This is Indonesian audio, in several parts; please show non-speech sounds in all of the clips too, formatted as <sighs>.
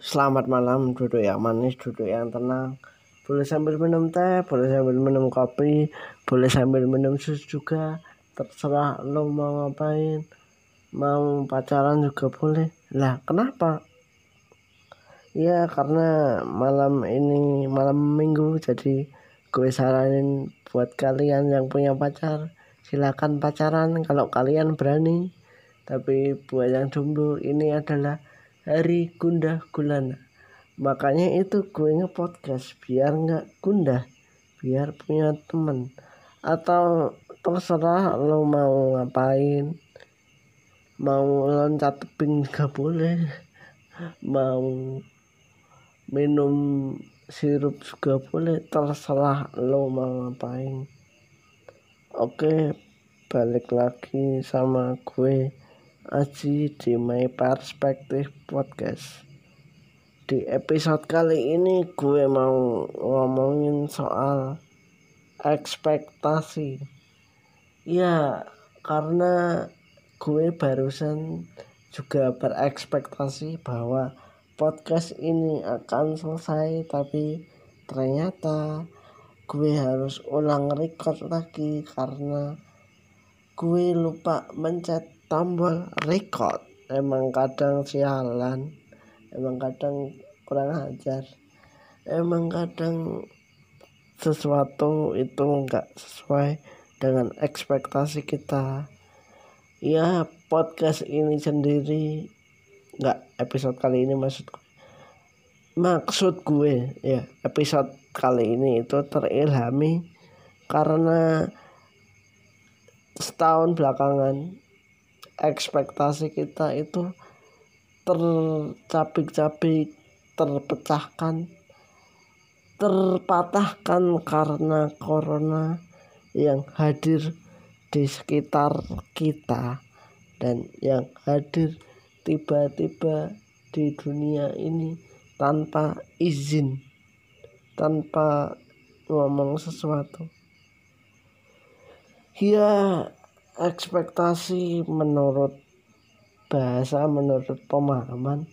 selamat malam. Duduk yang manis, duduk yang tenang. Boleh sambil minum teh, boleh sambil minum kopi, boleh sambil minum susu juga. Terserah lo mau ngapain. Mau pacaran juga boleh. Lah, kenapa? Ya, karena malam ini malam minggu jadi gue saranin buat kalian yang punya pacar silakan pacaran kalau kalian berani tapi buat yang jomblo ini adalah hari gundah gulana. Makanya itu gue nge-podcast biar nggak gundah biar punya temen. Atau terserah lo mau ngapain mau loncat tebing juga boleh mau minum sirup juga boleh terserah lo mau ngapain. Oke balik lagi sama gue Aji di My Perspective Podcast. Di episode kali ini gue mau ngomongin soal ekspektasi. Ya, karena gue barusan juga berekspektasi bahwa podcast ini akan selesai tapi ternyata gue harus ulang record lagi karena gue lupa mencet tombol record. Emang kadang sialan emang kadang kurang ajar emang kadang sesuatu itu enggak sesuai dengan ekspektasi kita. Ya podcast ini sendiri enggak episode kali ini maksud maksud gue ya episode kali ini itu terilhami karena setahun belakangan ekspektasi kita itu tercabik-cabik, terpecahkan, terpatahkan karena corona yang hadir di sekitar kita dan yang hadir tiba-tiba di dunia ini tanpa izin, tanpa ngomong sesuatu. Ya, ekspektasi menurut bahasa, menurut pemahaman,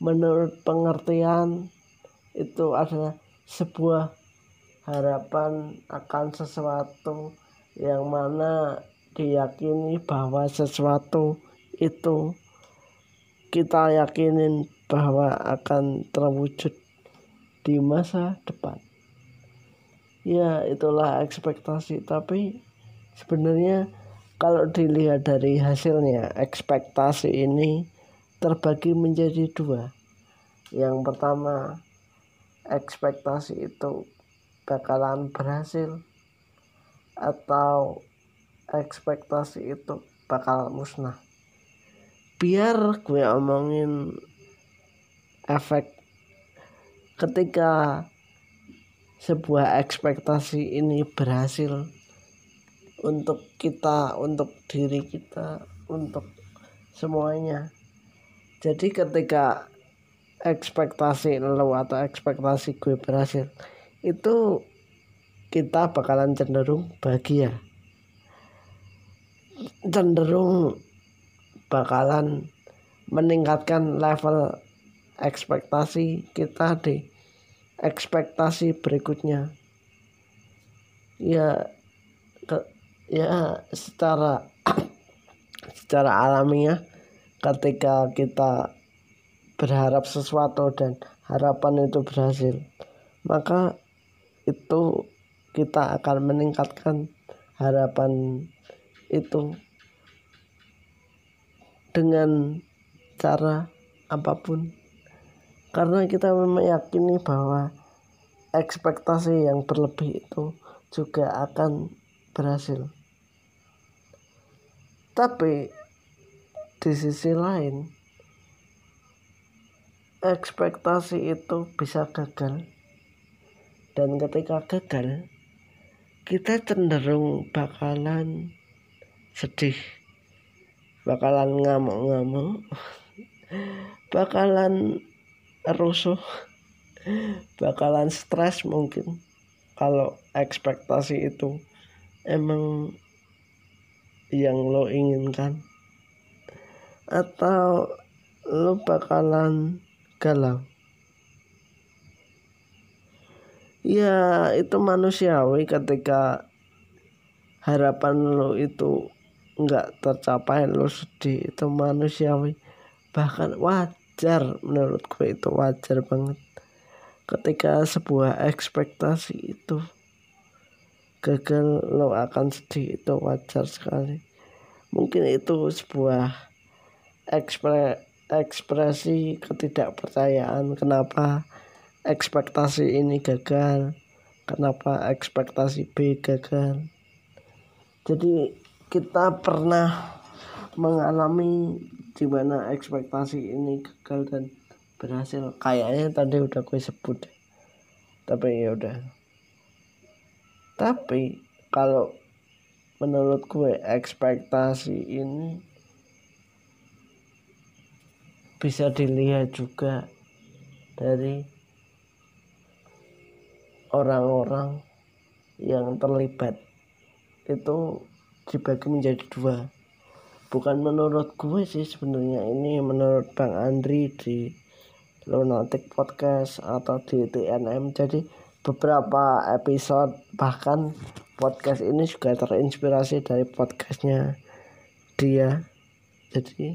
menurut pengertian itu adalah sebuah harapan akan sesuatu yang mana diyakini bahwa sesuatu itu kita yakinin bahwa akan terwujud di masa depan. Ya, itulah ekspektasi, tapi sebenarnya kalau dilihat dari hasilnya, ekspektasi ini terbagi menjadi dua. Yang pertama, ekspektasi itu bakalan berhasil atau ekspektasi itu bakal musnah. Biar gue omongin efek ketika sebuah ekspektasi ini berhasil untuk kita, untuk diri kita, untuk semuanya. Jadi ketika ekspektasi lo atau ekspektasi gue berhasil, itu kita bakalan cenderung bahagia. Cenderung bakalan meningkatkan level ekspektasi kita di ekspektasi berikutnya. Ya ya secara secara alamiah ketika kita berharap sesuatu dan harapan itu berhasil maka itu kita akan meningkatkan harapan itu dengan cara apa pun. Karena kita meyakini bahwa ekspektasi yang berlebih itu juga akan berhasil tapi di sisi lain ekspektasi itu bisa gagal. Dan ketika gagal kita cenderung bakalan sedih. Bakalan ngamuk-ngamuk. <laughs> Bakalan rusuh. <laughs> Bakalan stres mungkin. Kalau ekspektasi itu emang yang lo inginkan? Atau lo bakalan galau? Ya itu manusiawi ketika harapan lo itu nggak tercapai lo sedih itu manusiawi. Bahkan wajar menurut gue itu wajar banget. Ketika sebuah ekspektasi itu gagal lo akan sedih itu wajar sekali. Mungkin itu sebuah ekspre, ekspresi ketidakpercayaan. Kenapa ekspektasi ini gagal? Kenapa ekspektasi B gagal? Jadi kita pernah mengalami di mana ekspektasi ini gagal dan berhasil. Kayaknya tadi udah gue sebut. Tapi ya udah tapi kalau menurut gue ekspektasi ini bisa dilihat juga dari orang-orang yang terlibat. Itu dibagi menjadi dua. Bukan menurut gue sih sebenarnya ini menurut Bang Andri di Lunatic Podcast atau di TNM jadi beberapa episode bahkan podcast ini juga terinspirasi dari podcastnya dia. Jadi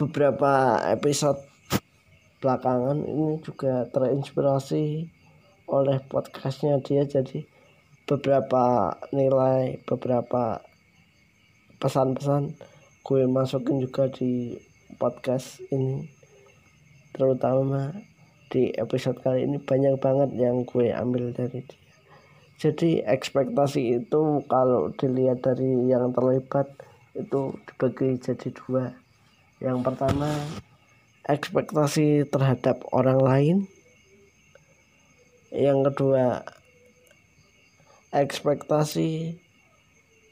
beberapa episode belakangan ini juga terinspirasi oleh podcastnya dia. Jadi beberapa nilai beberapa pesan-pesan gue masukin juga di podcast ini. Terutama di episode kali ini banyak banget yang gue ambil dari dia. Jadi ekspektasi itu kalau dilihat dari yang terlibat itu dibagi jadi dua. Yang pertama ekspektasi terhadap orang lain. Yang kedua ekspektasi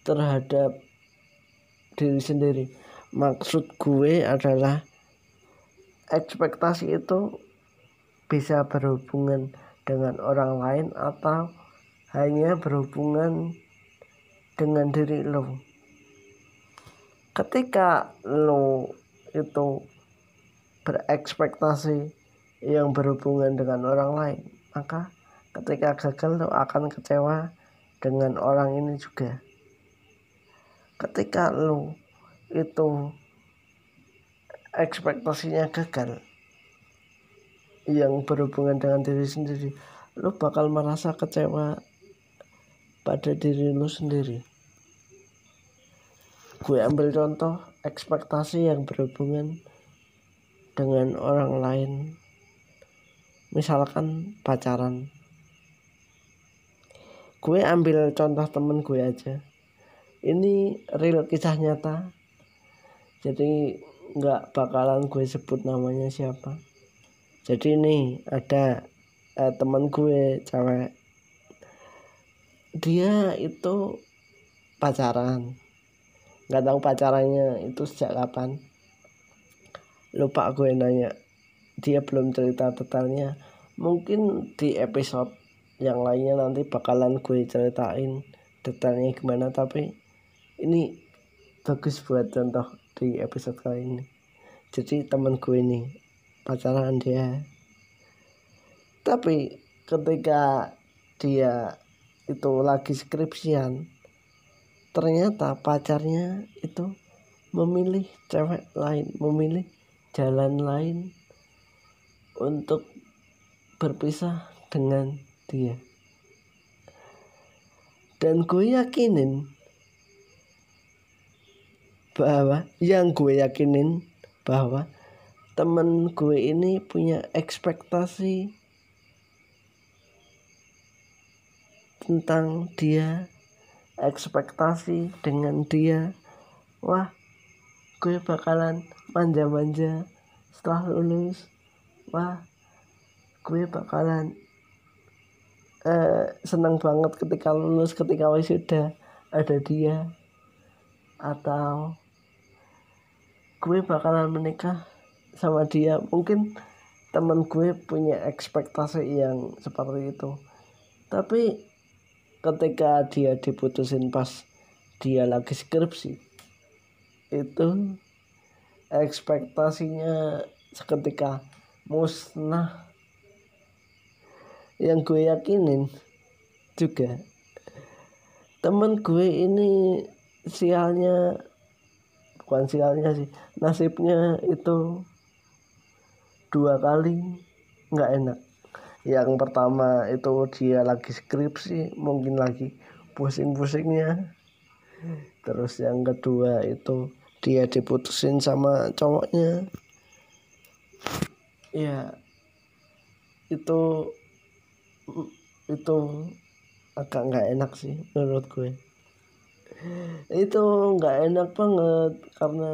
terhadap diri sendiri. Maksud gue adalah ekspektasi itu bisa berhubungan dengan orang lain atau hanya berhubungan dengan diri lo. Ketika lo itu berekspektasi yang berhubungan dengan orang lain maka ketika gagal lo akan kecewa dengan orang ini juga. Ketika lu itu ekspektasinya gagal yang berhubungan dengan diri sendiri lu bakal merasa kecewa pada diri lu sendiri. Gue ambil contoh ekspektasi yang berhubungan dengan orang lain. Misalkan pacaran. Gue ambil contoh temen gue aja. Ini real kisah nyata. Jadi nggak bakalan gue sebut namanya siapa jadi ini ada eh, teman gue cewek. Dia itu pacaran. Nggak tahu pacarannya itu sejak kapan. Lupa gue nanya. Dia belum cerita detailnya. Mungkin di episode yang lainnya nanti bakalan gue ceritain detailnya gimana tapi ini bagus buat contoh di episode kali ini. Jadi teman gue ini pacaran dia. Tapi ketika dia itu lagi skripsian ternyata pacarnya itu memilih cewek lain memilih jalan lain untuk berpisah dengan dia. Dan gue yakinin bahwa yang gue yakinin bahwa temen gue ini punya ekspektasi tentang dia ekspektasi dengan dia. Wah gue bakalan manja-manja setelah lulus. Wah gue bakalan uh, senang banget ketika lulus ketika wisuda ada dia. Atau gue bakalan menikah sama dia. Mungkin temen gue punya ekspektasi yang seperti itu. Tapi ketika dia diputusin pas dia lagi skripsi itu ekspektasinya seketika musnah. Yang gue yakinin juga temen gue ini sialnya bukan sialnya sih nasibnya itu dua kali nggak enak. Yang pertama itu dia lagi skripsi mungkin lagi pusing-pusingnya. Terus yang kedua itu dia diputusin sama cowoknya. Ya itu itu agak nggak enak sih menurut gue. Itu nggak enak banget karena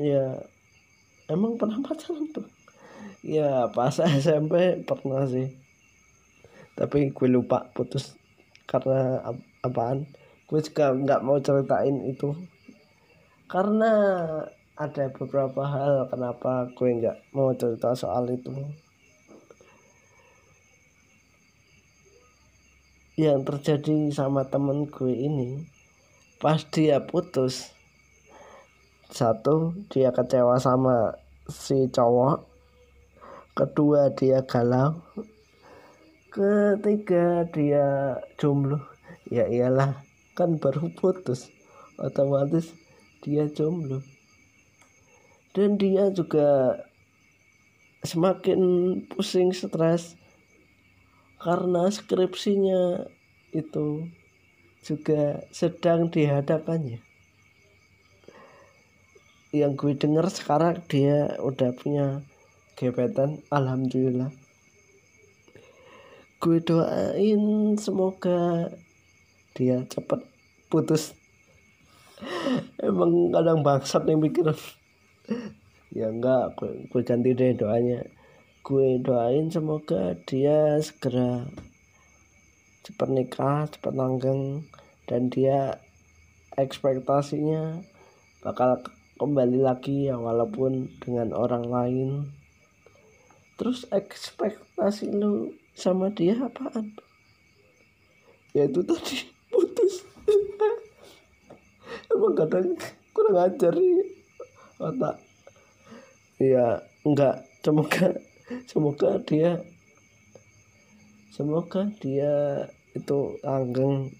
ya emang pernah pacaran tuh ya pas <laughs> SMP pernah sih. Tapi gue lupa putus karena apaan. Gue juga nggak mau ceritain itu. Karena ada beberapa hal kenapa gue nggak mau cerita soal itu. Yang terjadi sama temen gue ini pas dia putus satu dia kecewa sama si cowok kedua dia galau. Ketiga dia jomblo. Ya iyalah kan baru putus. Otomatis dia jomblo. Dan dia juga semakin pusing stres. Karena skripsinya itu juga sedang dihadapannya yang gue dengar sekarang dia udah punya gebetan. Alhamdulillah. Gue doain semoga dia cepet putus. Emang kadang bangsat nih mikir. Ya enggak gue, gue ganti deh doanya. Gue doain semoga dia segera cepat nikah cepat langgeng dan dia ekspektasinya bakal kembali lagi ya walaupun dengan orang lain terus ekspektasi lu sama dia apaan? Ya itu tadi putus. <laughs> Emang kadang kurang ajar nih otak. Ya enggak. Semoga semoga dia semoga dia itu langgeng.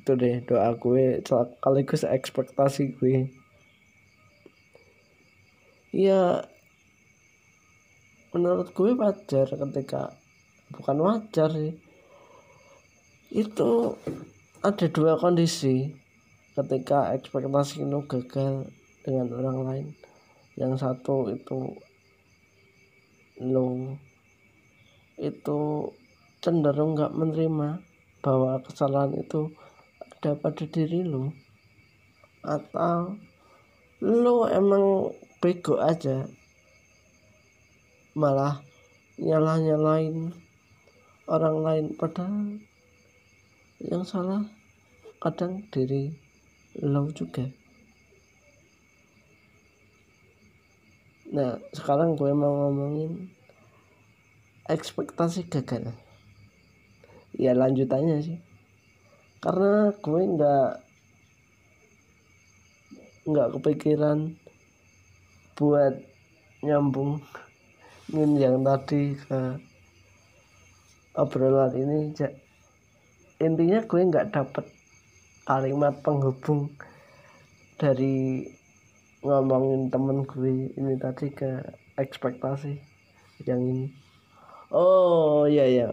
Itu deh doa gue sekaligus ekspektasi gue. Ya menurut gue wajar ketika bukan wajar sih. Itu ada dua kondisi ketika ekspektasi lo gagal dengan orang lain. Yang satu itu lo itu cenderung nggak menerima bahwa kesalahan itu ada pada diri lo atau lo emang bego aja malah nyalah nyalain orang lain padahal yang salah kadang diri lo juga Nah, sekarang gue mau ngomongin ekspektasi gagal. Ya lanjutannya sih. Karena gue nggak nggak kepikiran buat nyambung yang tadi ke obrolan ini intinya gue nggak dapet kalimat penghubung dari ngomongin temen gue ini tadi ke ekspektasi yang ini. Oh iya iya.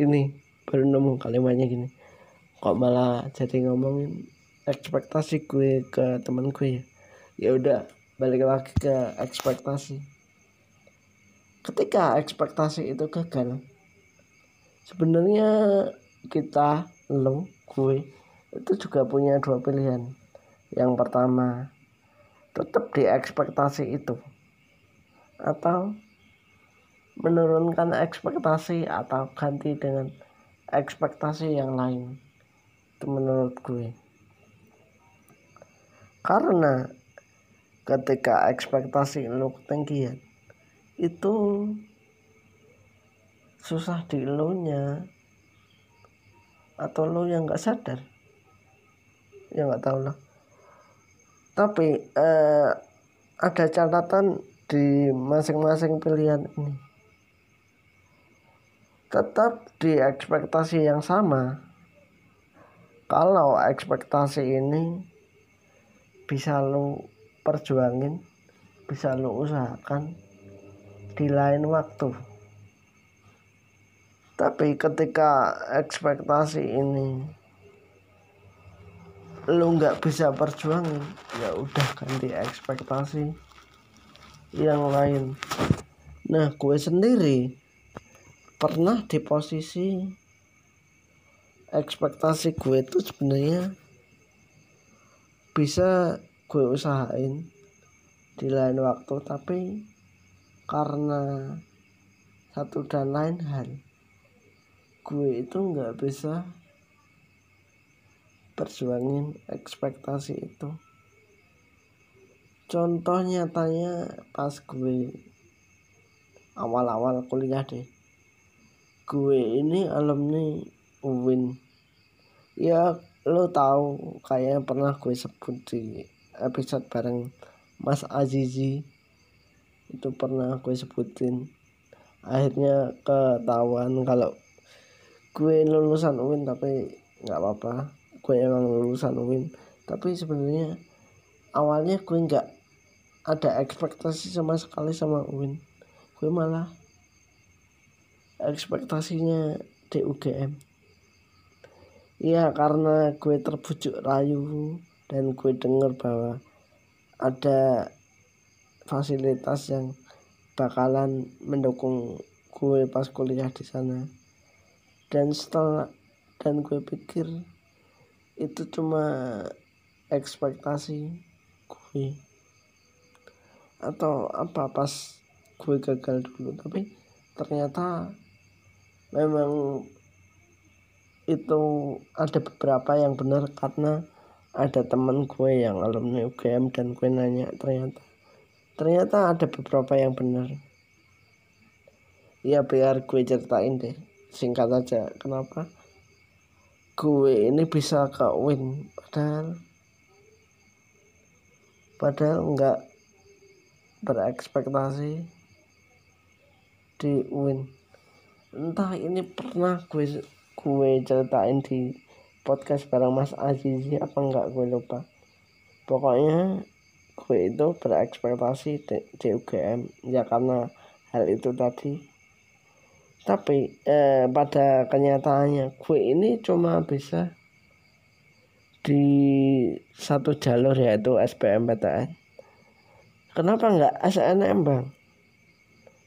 Ini baru nemu kalimatnya gini. Kok malah jadi ngomongin ekspektasi gue ke temen gue ya? Ya udah balik lagi ke ekspektasi ketika ekspektasi itu gagal sebenarnya kita lo gue itu juga punya dua pilihan. Yang pertama tetap di ekspektasi itu atau menurunkan ekspektasi atau ganti dengan ekspektasi yang lain. Itu menurut gue. Karena ketika ekspektasi lu ketinggian itu susah di lu nya. Atau lu yang nggak sadar. Ya nggak tahu lah. Tapi eh, ada catatan di masing-masing pilihan ini. Tetap di ekspektasi yang sama. Kalau ekspektasi ini bisa lo perjuangin bisa lo usahakan di lain waktu. Tapi ketika ekspektasi ini lo nggak bisa perjuangin ya udah ganti ekspektasi yang lain. Nah gue sendiri pernah di posisi ekspektasi gue itu sebenarnya bisa gue usahain di lain waktu tapi karena satu dan lain hal gue itu nggak bisa perjuangin ekspektasi itu. Contoh nyatanya pas gue awal-awal kuliah deh gue ini alumni UIN ya lo tahu kayak pernah gue sebut di episode bareng Mas Azizi itu pernah gue sebutin. Akhirnya ketahuan kalau gue lulusan UIN tapi nggak apa-apa. Gue emang lulusan UIN tapi sebenarnya awalnya gue nggak ada ekspektasi sama sekali sama UIN gue malah ekspektasinya di UGM Iya karena gue terbujuk rayu dan gue dengar bahwa ada fasilitas yang bakalan mendukung gue pas kuliah di sana. Dan setelah dan gue pikir itu cuma ekspektasi gue. Atau apa pas gue gagal dulu tapi ternyata memang itu ada beberapa yang benar karena ada teman gue yang alumni UGM dan gue nanya ternyata ternyata ada beberapa yang benar. Ya biar gue ceritain deh. Singkat aja kenapa? Gue ini bisa ke win padahal padahal nggak berekspektasi di win. Entah ini pernah gue gue ceritain di podcast bareng Mas Azizi apa enggak gue lupa. Pokoknya gue itu berekspektasi UGM ya karena hal itu tadi. Tapi eh, pada kenyataannya gue ini cuma bisa di satu jalur yaitu SBMPTN kenapa enggak SNM bang?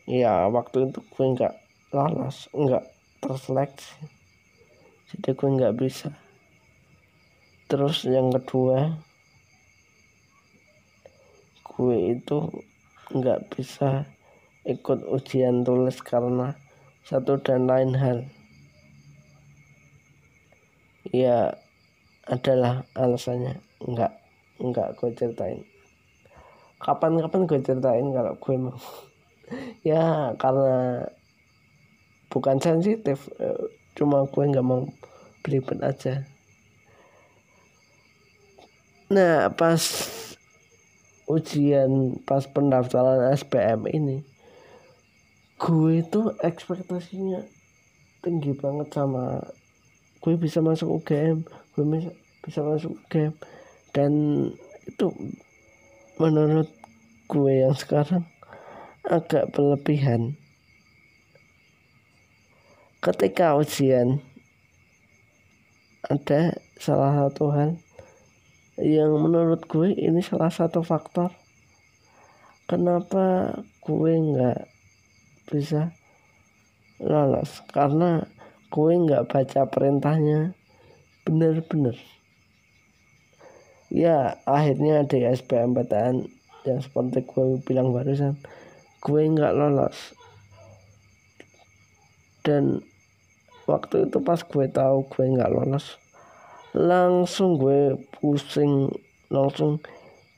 Ya waktu itu gue enggak lolos enggak terseleksi. Jadi gue nggak bisa. Terus yang kedua gue itu nggak bisa ikut ujian tulis karena satu dan lain hal. Ya adalah alasannya. Nggak nggak gue ceritain. Kapan-kapan gue ceritain kalau gue mau. <laughs> Ya karena bukan sensitif eh, cuma gue nggak mau belibet aja. Nah pas ujian pas pendaftaran SPM ini gue itu ekspektasinya tinggi banget sama gue bisa masuk UGM gue bisa bisa masuk UGM dan itu menurut gue yang sekarang agak berlebihan. Ketika ujian ada salah satu hal yang menurut gue ini salah satu faktor kenapa gue nggak bisa lolos. Karena gue nggak baca perintahnya bener-bener. Ya akhirnya di SBMPTN yang seperti gue bilang barusan gue nggak lolos. Dan waktu itu pas gue tahu gue nggak lolos langsung gue pusing langsung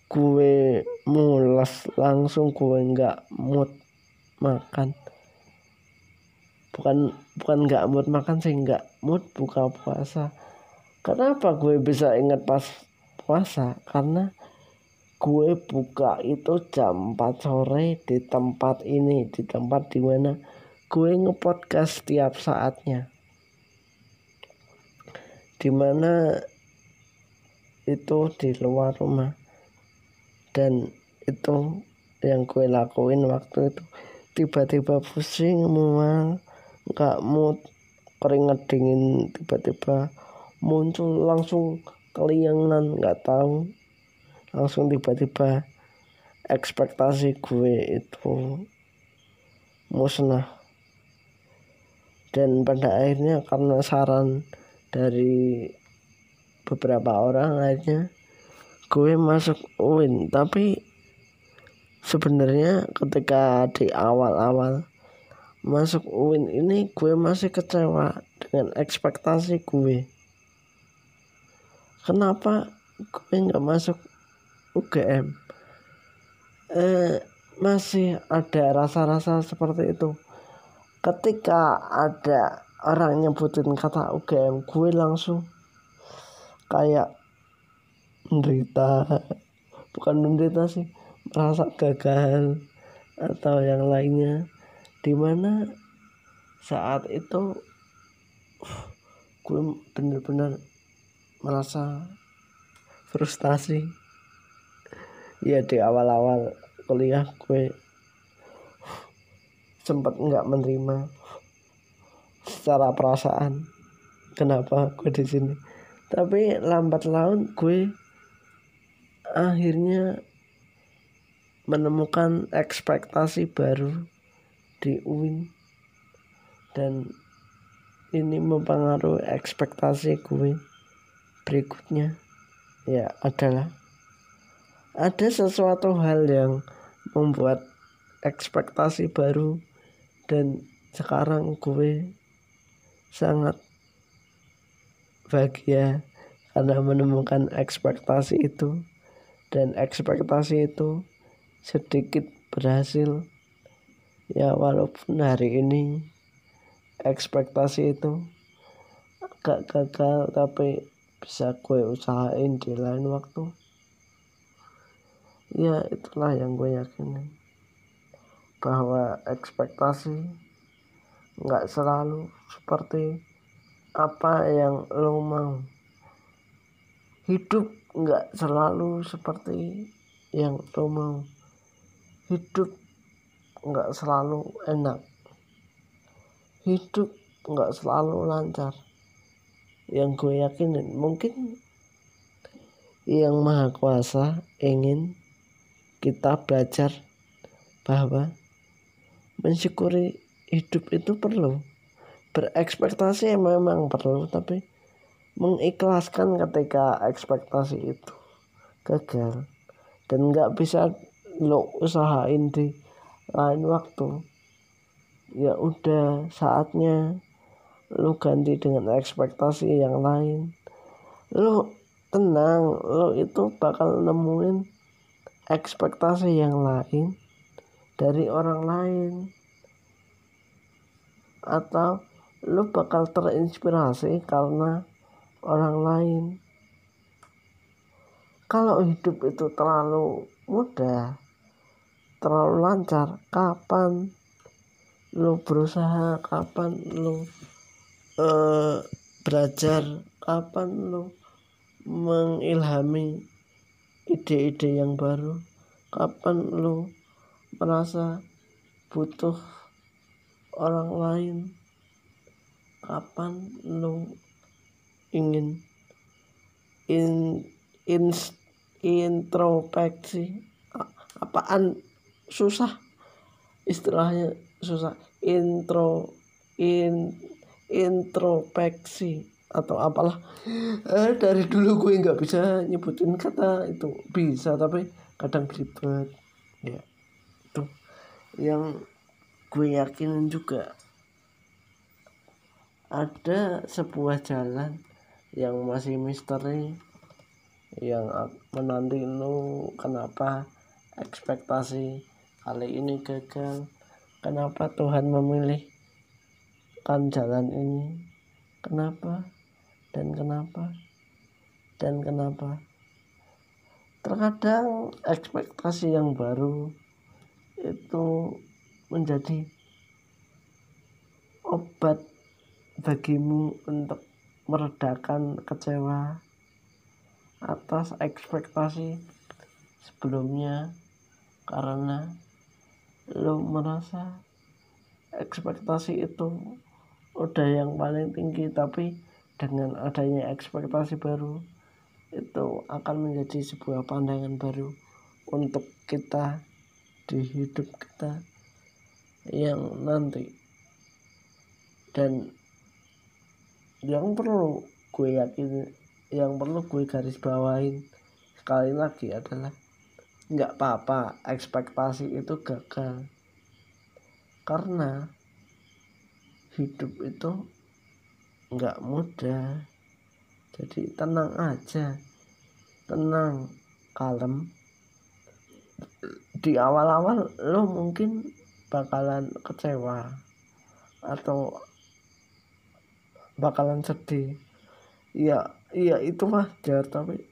gue mulas langsung gue nggak mood makan. Bukan bukan nggak mood makan sih nggak mood buka puasa. Kenapa gue bisa ingat pas puasa? Karena gue buka itu jam 4 sore di tempat ini di tempat di mana gue ngepodcast setiap saatnya di mana itu di luar rumah. Dan itu yang gue lakuin waktu itu. Tiba-tiba pusing mual nggak mood keringet dingin tiba-tiba muncul langsung keliangan nggak tahu. Langsung tiba-tiba ekspektasi gue itu musnah. Dan pada akhirnya karena saran dari beberapa orang akhirnya gue masuk UIN tapi sebenarnya ketika di awal-awal masuk UIN ini gue masih kecewa dengan ekspektasi gue. Kenapa gue nggak masuk UGM eh, masih ada rasa-rasa seperti itu. Ketika ada orang nyebutin kata UGM gue langsung kayak menderita. Bukan menderita sih merasa gagal atau yang lainnya. Di mana saat itu <sighs> gue bener-bener merasa frustasi. Ya di awal-awal kuliah gue <sighs> sempat nggak menerima secara perasaan. Kenapa gue di sini? Tapi lambat laun gue akhirnya menemukan ekspektasi baru di UIN. Dan ini mempengaruhi ekspektasi gue berikutnya. Ya adalah ada sesuatu hal yang membuat ekspektasi baru dan sekarang gue sangat bahagia karena menemukan ekspektasi itu. Dan ekspektasi itu sedikit berhasil. Ya walaupun hari ini ekspektasi itu agak gagal tapi bisa gue usahain di lain waktu. Ya itulah yang gue yakini bahwa ekspektasi nggak selalu seperti apa yang lo mau. Hidup nggak selalu seperti yang lo mau. Hidup nggak selalu enak. Hidup nggak selalu lancar. Yang gue yakinin mungkin yang maha kuasa ingin kita belajar bahwa mensyukuri hidup itu perlu. Berekspektasi memang perlu tapi mengikhlaskan ketika ekspektasi itu gagal. Dan nggak bisa lo usahain di lain waktu. Ya udah saatnya lu ganti dengan ekspektasi yang lain. Lu tenang lu itu bakal nemuin ekspektasi yang lain dari orang lain atau lu bakal terinspirasi karena orang lain. Kalau hidup itu terlalu mudah terlalu lancar kapan lu berusaha kapan lu uh, belajar kapan lo mengilhami ide-ide yang baru kapan lo merasa butuh orang lain. Kapan lo ingin in, in introspeksi? Apaan? Susah. Istilahnya susah. Intro in introspeksi atau apalah. Eh, dari dulu gue nggak bisa nyebutin kata itu. Bisa tapi kadang ribet. Ya itu. Yang gue yakinin juga ada sebuah jalan yang masih misteri yang menanti lu kenapa ekspektasi kali ini gagal kenapa Tuhan memilih kan jalan ini kenapa dan kenapa dan kenapa. Terkadang ekspektasi yang baru itu menjadi obat bagimu untuk meredakan kecewa atas ekspektasi sebelumnya karena lo merasa ekspektasi itu udah yang paling tinggi tapi dengan adanya ekspektasi baru itu akan menjadi sebuah pandangan baru untuk kita di hidup kita yang nanti. Dan yang perlu gue yakin yang perlu gue garis bawain sekali lagi adalah nggak apa-apa ekspektasi itu gagal. Karena hidup itu nggak mudah. Jadi tenang aja tenang kalem. Di awal-awal lo mungkin bakalan kecewa atau bakalan sedih. Ya iya itu wajar tapi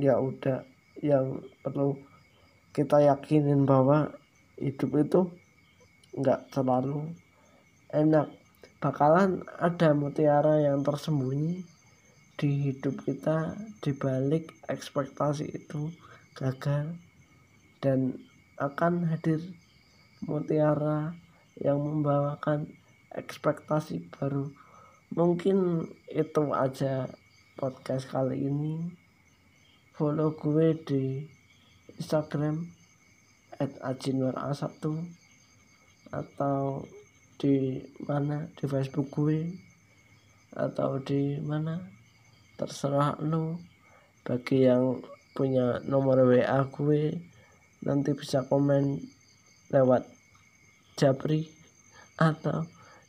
ya udah. Yang perlu kita yakinin bahwa hidup itu nggak selalu enak. Bakalan ada mutiara yang tersembunyi di hidup kita di balik ekspektasi itu gagal dan akan hadir mutiara yang membawakan ekspektasi baru. Mungkin itu aja podcast kali ini. Follow gue di Instagram at ajinwara1 atau di mana di Facebook gue atau di mana terserah lu. Bagi yang punya nomor WA gue nanti bisa komen lewat Japri atau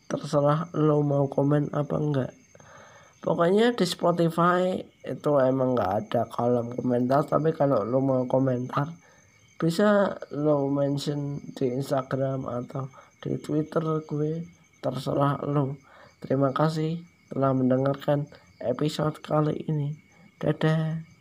terserah lo mau komen apa enggak. Pokoknya di Spotify itu emang nggak ada kolom komentar tapi kalau lo mau komentar bisa lo mention di Instagram atau di Twitter gue terserah lo. Terima kasih telah mendengarkan episode kali ini. Dadah